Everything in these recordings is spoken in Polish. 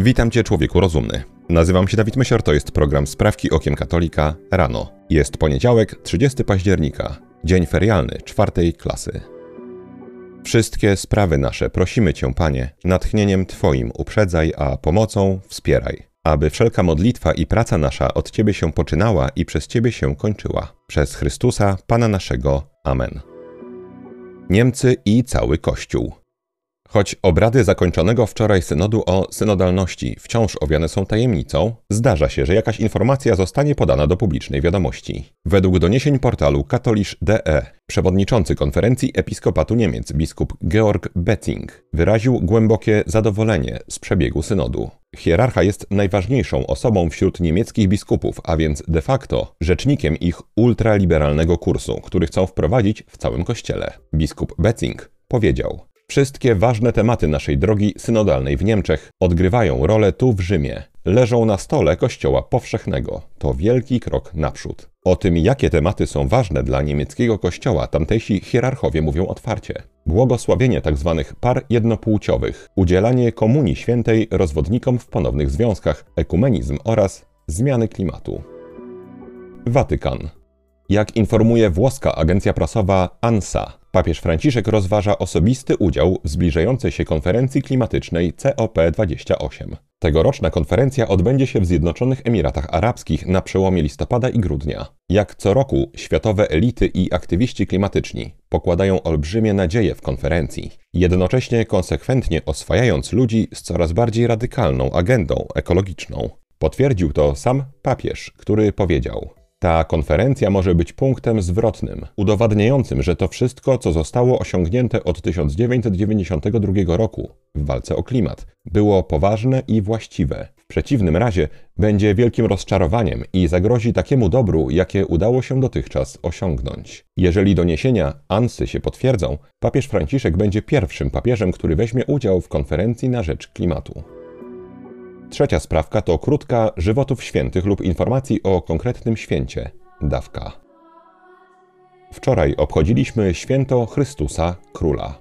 Witam Cię, człowieku rozumny. Nazywam się Dawid Mysior, to jest program Sprawki Okiem Katolika rano. Jest poniedziałek, 30 października, dzień ferialny czwartej klasy. Wszystkie sprawy nasze prosimy Cię, Panie, natchnieniem Twoim uprzedzaj, a pomocą wspieraj, aby wszelka modlitwa i praca nasza od Ciebie się poczynała i przez Ciebie się kończyła. Przez Chrystusa, Pana naszego. Amen. Niemcy i cały Kościół. Choć obrady zakończonego wczoraj synodu o synodalności wciąż owiane są tajemnicą, zdarza się, że jakaś informacja zostanie podana do publicznej wiadomości. Według doniesień portalu katolisz.de przewodniczący konferencji episkopatu Niemiec biskup Georg Betting wyraził głębokie zadowolenie z przebiegu synodu. Hierarcha jest najważniejszą osobą wśród niemieckich biskupów, a więc de facto rzecznikiem ich ultraliberalnego kursu, który chcą wprowadzić w całym kościele. Biskup Betting powiedział: Wszystkie ważne tematy naszej drogi synodalnej w Niemczech odgrywają rolę tu w Rzymie. Leżą na stole Kościoła Powszechnego. To wielki krok naprzód. O tym, jakie tematy są ważne dla niemieckiego kościoła, tamtejsi hierarchowie mówią otwarcie. Błogosławienie tzw. Tak par jednopłciowych, udzielanie komunii świętej rozwodnikom w ponownych związkach, ekumenizm oraz zmiany klimatu. Watykan. Jak informuje włoska agencja prasowa ANSA, papież Franciszek rozważa osobisty udział w zbliżającej się konferencji klimatycznej COP28. Tegoroczna konferencja odbędzie się w Zjednoczonych Emiratach Arabskich na przełomie listopada i grudnia. Jak co roku, światowe elity i aktywiści klimatyczni pokładają olbrzymie nadzieje w konferencji, jednocześnie konsekwentnie oswajając ludzi z coraz bardziej radykalną agendą ekologiczną. Potwierdził to sam papież, który powiedział: ta konferencja może być punktem zwrotnym, udowadniającym, że to wszystko, co zostało osiągnięte od 1992 roku w walce o klimat, było poważne i właściwe. W przeciwnym razie będzie wielkim rozczarowaniem i zagrozi takiemu dobru, jakie udało się dotychczas osiągnąć. Jeżeli doniesienia ANSY się potwierdzą, papież Franciszek będzie pierwszym papieżem, który weźmie udział w konferencji na rzecz klimatu. Trzecia sprawka to krótka żywotów świętych lub informacji o konkretnym święcie dawka. Wczoraj obchodziliśmy święto Chrystusa Króla.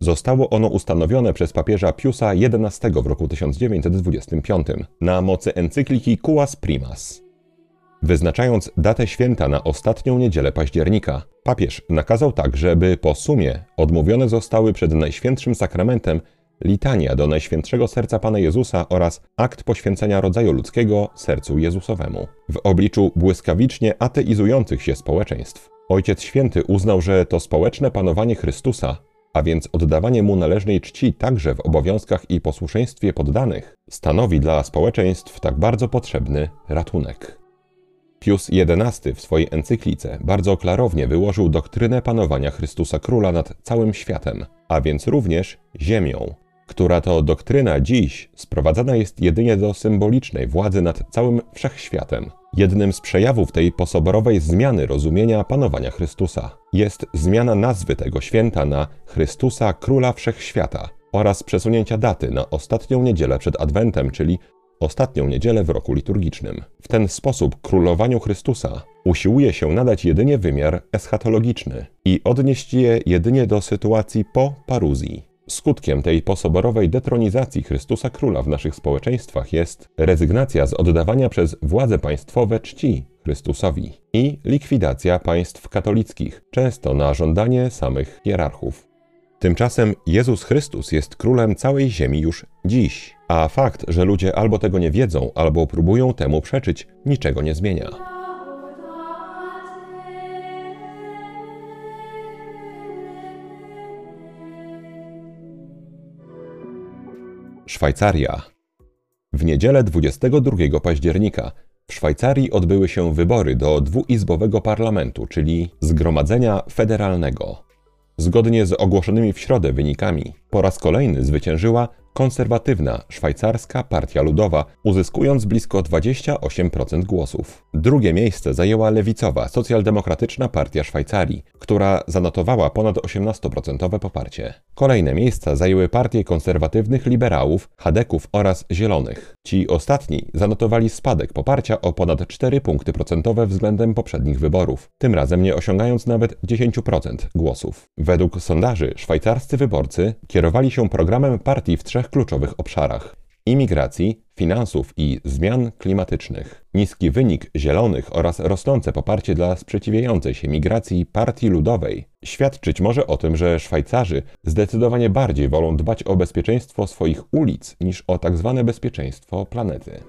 Zostało ono ustanowione przez papieża Piusa XI w roku 1925 na mocy encykliki Quas Primas. Wyznaczając datę święta na ostatnią niedzielę października, papież nakazał także, by po sumie odmówione zostały przed Najświętszym Sakramentem litania do Najświętszego Serca Pana Jezusa oraz akt poświęcenia rodzaju ludzkiego sercu Jezusowemu. W obliczu błyskawicznie ateizujących się społeczeństw, Ojciec Święty uznał, że to społeczne panowanie Chrystusa, a więc oddawanie mu należnej czci także w obowiązkach i posłuszeństwie poddanych, stanowi dla społeczeństw tak bardzo potrzebny ratunek. Pius XI w swojej encyklice bardzo klarownie wyłożył doktrynę panowania Chrystusa Króla nad całym światem, a więc również ziemią, która to doktryna dziś sprowadzana jest jedynie do symbolicznej władzy nad całym wszechświatem. Jednym z przejawów tej posoborowej zmiany rozumienia panowania Chrystusa jest zmiana nazwy tego święta na Chrystusa Króla Wszechświata oraz przesunięcia daty na ostatnią niedzielę przed Adwentem, czyli ostatnią niedzielę w roku liturgicznym. W ten sposób królowaniu Chrystusa usiłuje się nadać jedynie wymiar eschatologiczny i odnieść je jedynie do sytuacji po paruzji. Skutkiem tej posoborowej detronizacji Chrystusa Króla w naszych społeczeństwach jest rezygnacja z oddawania przez władze państwowe czci Chrystusowi i likwidacja państw katolickich, często na żądanie samych hierarchów. Tymczasem Jezus Chrystus jest królem całej ziemi już dziś, a fakt, że ludzie albo tego nie wiedzą, albo próbują temu przeczyć, niczego nie zmienia. Szwajcaria. W niedzielę 22 października w Szwajcarii odbyły się wybory do dwuizbowego parlamentu, czyli Zgromadzenia Federalnego. Zgodnie z ogłoszonymi w środę wynikami, po raz kolejny zwyciężyła konserwatywna szwajcarska Partia Ludowa, uzyskując blisko 28% głosów. Drugie miejsce zajęła lewicowa Socjaldemokratyczna Partia Szwajcarii, która zanotowała ponad 18% poparcie. Kolejne miejsca zajęły partie konserwatywnych liberałów, chadeków oraz zielonych. Ci ostatni zanotowali spadek poparcia o ponad 4 punkty procentowe względem poprzednich wyborów, tym razem nie osiągając nawet 10% głosów. Według sondaży szwajcarscy wyborcy kierowali się programem partii w trzech kluczowych obszarach: imigracji, finansów i zmian klimatycznych. Niski wynik zielonych oraz rosnące poparcie dla sprzeciwiającej się migracji Partii Ludowej świadczyć może o tym, że Szwajcarzy zdecydowanie bardziej wolą dbać o bezpieczeństwo swoich ulic niż o. Tak bezpieczeństwo planety.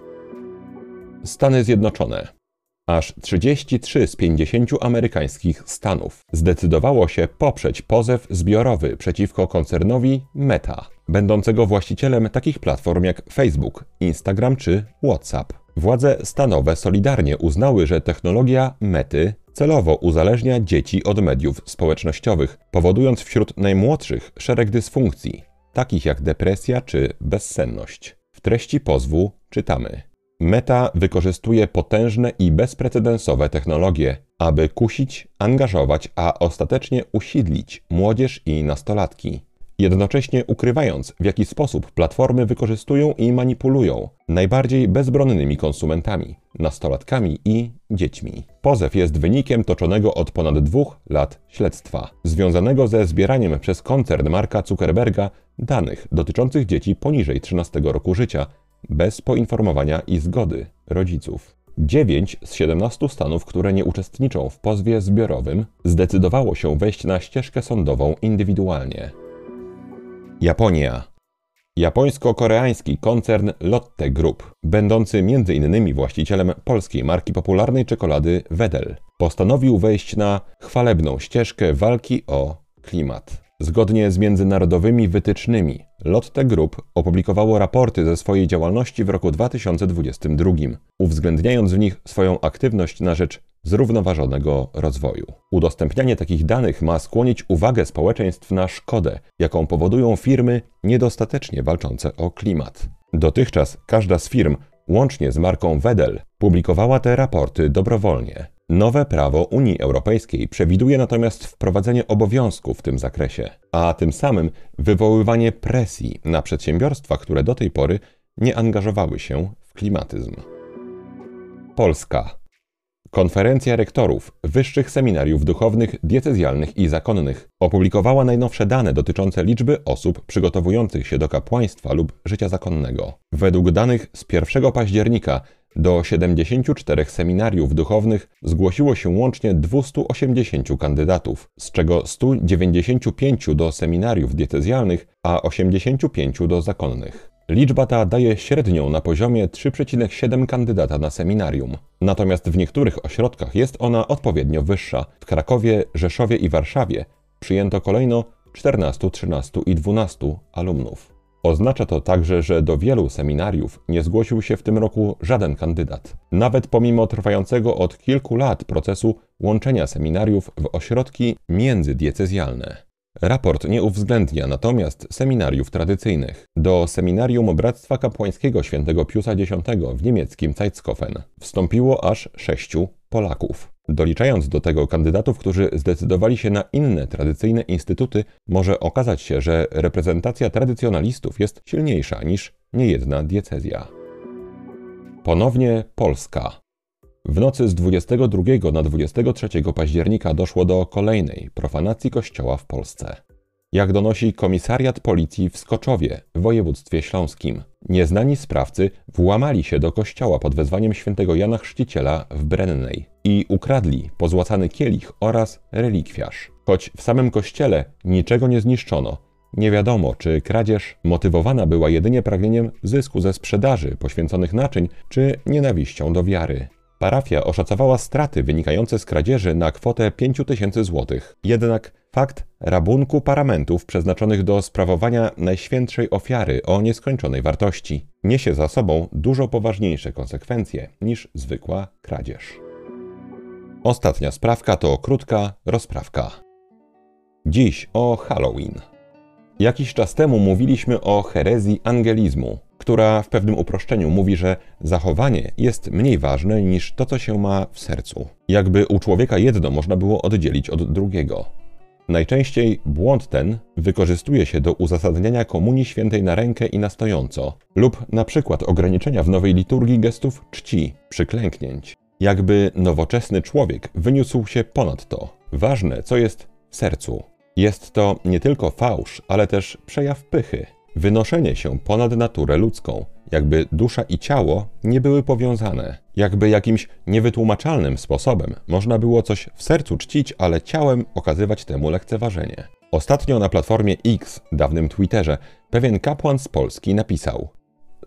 Stany Zjednoczone. Aż 33 z 50 amerykańskich stanów zdecydowało się poprzeć pozew zbiorowy przeciwko koncernowi Meta, będącego właścicielem takich platform jak Facebook, Instagram czy WhatsApp. Władze stanowe solidarnie uznały, że technologia Mety celowo uzależnia dzieci od mediów społecznościowych, powodując wśród najmłodszych szereg dysfunkcji, takich jak depresja czy bezsenność. W treści pozwu czytamy: Meta wykorzystuje potężne i bezprecedensowe technologie, aby kusić, angażować, a ostatecznie usidlić młodzież i nastolatki. Jednocześnie ukrywając, w jaki sposób platformy wykorzystują i manipulują najbardziej bezbronnymi konsumentami, nastolatkami i dziećmi. Pozew jest wynikiem toczonego od ponad dwóch lat śledztwa, związanego ze zbieraniem przez koncern Marka Zuckerberga danych dotyczących dzieci poniżej 13 roku życia bez poinformowania i zgody rodziców. 9 z 17 stanów, które nie uczestniczą w pozwie zbiorowym, zdecydowało się wejść na ścieżkę sądową indywidualnie. Japonia. Japońsko-koreański koncern Lotte Group, będący m.in. właścicielem polskiej marki popularnej czekolady Wedel, postanowił wejść na chwalebną ścieżkę walki o klimat. Zgodnie z międzynarodowymi wytycznymi, Lotte Group opublikowało raporty ze swojej działalności w roku 2022, uwzględniając w nich swoją aktywność na rzecz zrównoważonego rozwoju. Udostępnianie takich danych ma skłonić uwagę społeczeństw na szkodę, jaką powodują firmy niedostatecznie walczące o klimat. Dotychczas każda z firm, łącznie z marką Wedel, publikowała te raporty dobrowolnie. Nowe prawo Unii Europejskiej przewiduje natomiast wprowadzenie obowiązku w tym zakresie, a tym samym wywoływanie presji na przedsiębiorstwa, które do tej pory nie angażowały się w klimatyzm. Polska. Konferencja rektorów wyższych seminariów duchownych, diecezjalnych i zakonnych opublikowała najnowsze dane dotyczące liczby osób przygotowujących się do kapłaństwa lub życia zakonnego. Według danych z 1 października do 74 seminariów duchownych zgłosiło się łącznie 280 kandydatów, z czego 195 do seminariów diecezjalnych, a 85 do zakonnych. Liczba ta daje średnią na poziomie 3,7 kandydata na seminarium. Natomiast w niektórych ośrodkach jest ona odpowiednio wyższa. W Krakowie, Rzeszowie i Warszawie przyjęto kolejno 14, 13 i 12 alumnów. Oznacza to także, że do wielu seminariów nie zgłosił się w tym roku żaden kandydat, nawet pomimo trwającego od kilku lat procesu łączenia seminariów w ośrodki międzydiecezjalne. Raport nie uwzględnia natomiast seminariów tradycyjnych. Do seminarium Bractwa Kapłańskiego Świętego Piusa X w niemieckim Zeitskofen wstąpiło aż sześciu Polaków. Doliczając do tego kandydatów, którzy zdecydowali się na inne tradycyjne instytuty, może okazać się, że reprezentacja tradycjonalistów jest silniejsza niż niejedna diecezja. Ponownie Polska. W nocy z 22 na 23 października doszło do kolejnej profanacji kościoła w Polsce. Jak donosi komisariat policji w Skoczowie w województwie śląskim, nieznani sprawcy włamali się do kościoła pod wezwaniem świętego Jana Chrzciciela w Brennej i ukradli pozłacany kielich oraz relikwiarz. Choć w samym kościele niczego nie zniszczono, nie wiadomo, czy kradzież motywowana była jedynie pragnieniem zysku ze sprzedaży poświęconych naczyń, czy nienawiścią do wiary. Parafia oszacowała straty wynikające z kradzieży na kwotę 5000 zł. Jednak fakt rabunku paramentów przeznaczonych do sprawowania najświętszej ofiary o nieskończonej wartości niesie za sobą dużo poważniejsze konsekwencje niż zwykła kradzież. Ostatnia sprawka to krótka rozprawka. Dziś o Halloween. Jakiś czas temu mówiliśmy o herezji angelizmu, która w pewnym uproszczeniu mówi, że zachowanie jest mniej ważne niż to, co się ma w sercu. Jakby u człowieka jedno można było oddzielić od drugiego. Najczęściej błąd ten wykorzystuje się do uzasadniania Komunii Świętej na rękę i na stojąco, lub na przykład ograniczenia w nowej liturgii gestów czci, przyklęknięć. Jakby nowoczesny człowiek wyniósł się ponad to. Ważne, co jest w sercu. Jest to nie tylko fałsz, ale też przejaw pychy, wynoszenie się ponad naturę ludzką, jakby dusza i ciało nie były powiązane, jakby jakimś niewytłumaczalnym sposobem można było coś w sercu czcić, ale ciałem okazywać temu lekceważenie. Ostatnio na platformie X, dawnym Twitterze, pewien kapłan z Polski napisał: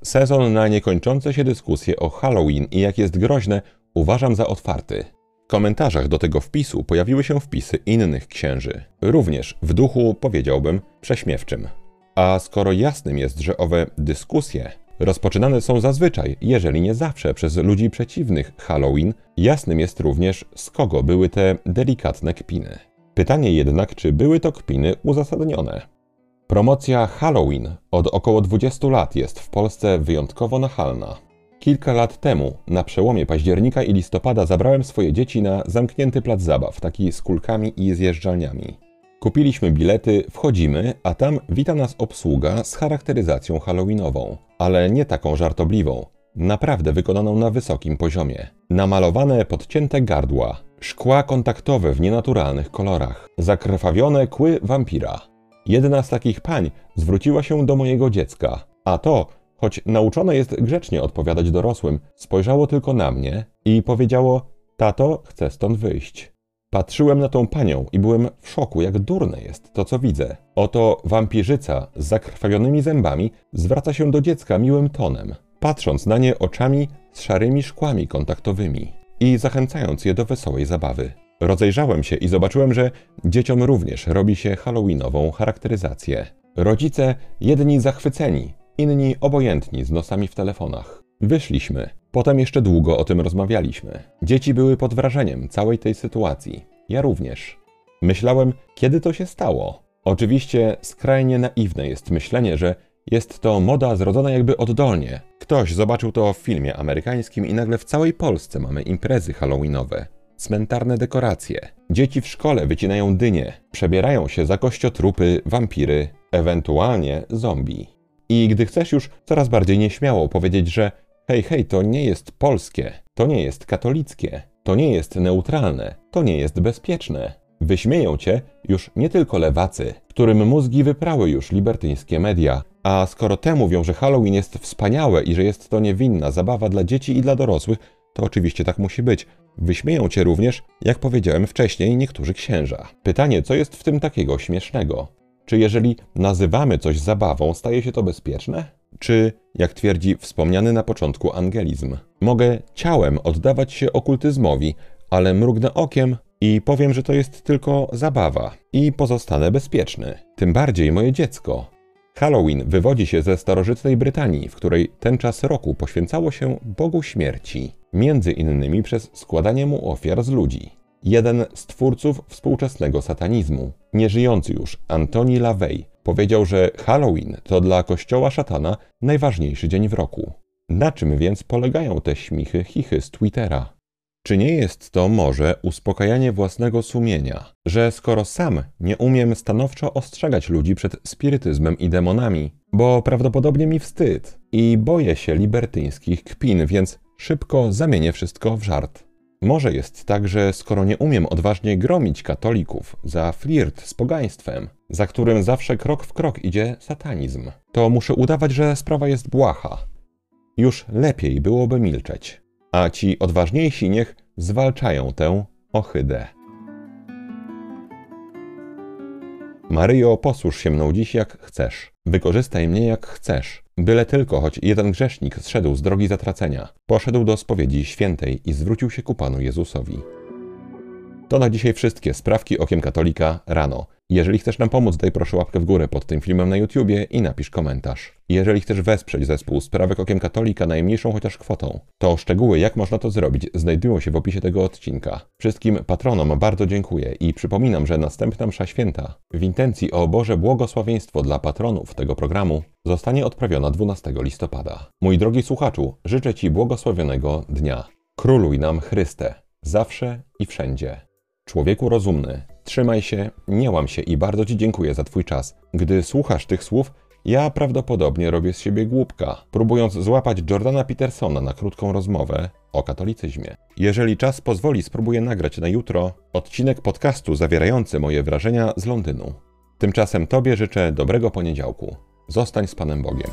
Sezon na niekończące się dyskusje o Halloween i jak jest groźne uważam za otwarty. W komentarzach do tego wpisu pojawiły się wpisy innych księży, również w duchu, powiedziałbym, prześmiewczym. A skoro jasnym jest, że owe dyskusje rozpoczynane są zazwyczaj, jeżeli nie zawsze, przez ludzi przeciwnych Halloween, jasnym jest również, z kogo były te delikatne kpiny. Pytanie jednak, czy były to kpiny uzasadnione. Promocja Halloween od około 20 lat jest w Polsce wyjątkowo nachalna. Kilka lat temu, na przełomie października i listopada, zabrałem swoje dzieci na zamknięty plac zabaw, taki z kulkami i zjeżdżalniami. Kupiliśmy bilety, wchodzimy, a tam wita nas obsługa z charakteryzacją halloweenową, ale nie taką żartobliwą, naprawdę wykonaną na wysokim poziomie. Namalowane podcięte gardła, szkła kontaktowe w nienaturalnych kolorach, zakrwawione kły wampira. Jedna z takich pań zwróciła się do mojego dziecka, a to, choć nauczone jest grzecznie odpowiadać dorosłym, spojrzało tylko na mnie i powiedziało: Tato, chcę stąd wyjść. Patrzyłem na tą panią i byłem w szoku, jak durne jest to, co widzę. Oto wampirzyca z zakrwawionymi zębami zwraca się do dziecka miłym tonem, patrząc na nie oczami z szarymi szkłami kontaktowymi i zachęcając je do wesołej zabawy. Rozejrzałem się i zobaczyłem, że dzieciom również robi się halloweenową charakteryzację. Rodzice, jedni zachwyceni, inni obojętni z nosami w telefonach. Wyszliśmy. Potem jeszcze długo o tym rozmawialiśmy. Dzieci były pod wrażeniem całej tej sytuacji. Ja również. Myślałem, kiedy to się stało. Oczywiście skrajnie naiwne jest myślenie, że jest to moda zrodzona jakby oddolnie. Ktoś zobaczył to w filmie amerykańskim i nagle w całej Polsce mamy imprezy halloweenowe. Cmentarne dekoracje. Dzieci w szkole wycinają dynie, przebierają się za kościotrupy, wampiry, ewentualnie zombie. I gdy chcesz już coraz bardziej nieśmiało powiedzieć, że hej, hej, to nie jest polskie, to nie jest katolickie, to nie jest neutralne, to nie jest bezpieczne. Wyśmieją cię już nie tylko lewacy, którym mózgi wyprały już libertyńskie media, a skoro te mówią, że Halloween jest wspaniałe i że jest to niewinna zabawa dla dzieci i dla dorosłych, to oczywiście tak musi być. Wyśmieją cię również, jak powiedziałem wcześniej, niektórzy księża. Pytanie, co jest w tym takiego śmiesznego? Czy jeżeli nazywamy coś zabawą, staje się to bezpieczne? Czy, jak twierdzi wspomniany na początku angelizm, mogę ciałem oddawać się okultyzmowi, ale mrugnę okiem i powiem, że to jest tylko zabawa i pozostanę bezpieczny. Tym bardziej moje dziecko. Halloween wywodzi się ze starożytnej Brytanii, w której ten czas roku poświęcało się Bogu śmierci, między innymi przez składanie mu ofiar z ludzi jeden z twórców współczesnego satanizmu, nieżyjący już Antoni LaVey, powiedział, że Halloween to dla kościoła szatana najważniejszy dzień w roku. Na czym więc polegają te śmichy chichy z Twittera? Czy nie jest to może uspokajanie własnego sumienia, że skoro sam nie umiem stanowczo ostrzegać ludzi przed spirytyzmem i demonami, bo prawdopodobnie mi wstyd i boję się libertyńskich kpin, więc szybko zamienię wszystko w żart. Może jest tak, że skoro nie umiem odważnie gromić katolików za flirt z pogaństwem, za którym zawsze krok w krok idzie satanizm, to muszę udawać, że sprawa jest błaha. Już lepiej byłoby milczeć, a ci odważniejsi niech zwalczają tę ohydę. Maryjo, posłuż się mną dziś jak chcesz. Wykorzystaj mnie jak chcesz. Byle tylko, choć jeden grzesznik zszedł z drogi zatracenia, poszedł do spowiedzi świętej i zwrócił się ku Panu Jezusowi. To na dzisiaj wszystkie sprawki okiem katolika rano. Jeżeli chcesz nam pomóc, daj proszę łapkę w górę pod tym filmem na YouTubie i napisz komentarz. Jeżeli chcesz wesprzeć zespół Sprawek Okiem Katolika najmniejszą chociaż kwotą, to szczegóły jak można to zrobić znajdują się w opisie tego odcinka. Wszystkim patronom bardzo dziękuję i przypominam, że następna msza święta w intencji o Boże błogosławieństwo dla patronów tego programu zostanie odprawiona 12 listopada. Mój drogi słuchaczu, życzę Ci błogosławionego dnia. Króluj nam Chryste, zawsze i wszędzie. Człowieku rozumny, trzymaj się, nie łam się i bardzo Ci dziękuję za Twój czas. Gdy słuchasz tych słów, ja prawdopodobnie robię z siebie głupka, próbując złapać Jordana Petersona na krótką rozmowę o katolicyzmie. Jeżeli czas pozwoli, spróbuję nagrać na jutro odcinek podcastu zawierający moje wrażenia z Londynu. Tymczasem Tobie życzę dobrego poniedziałku. Zostań z Panem Bogiem.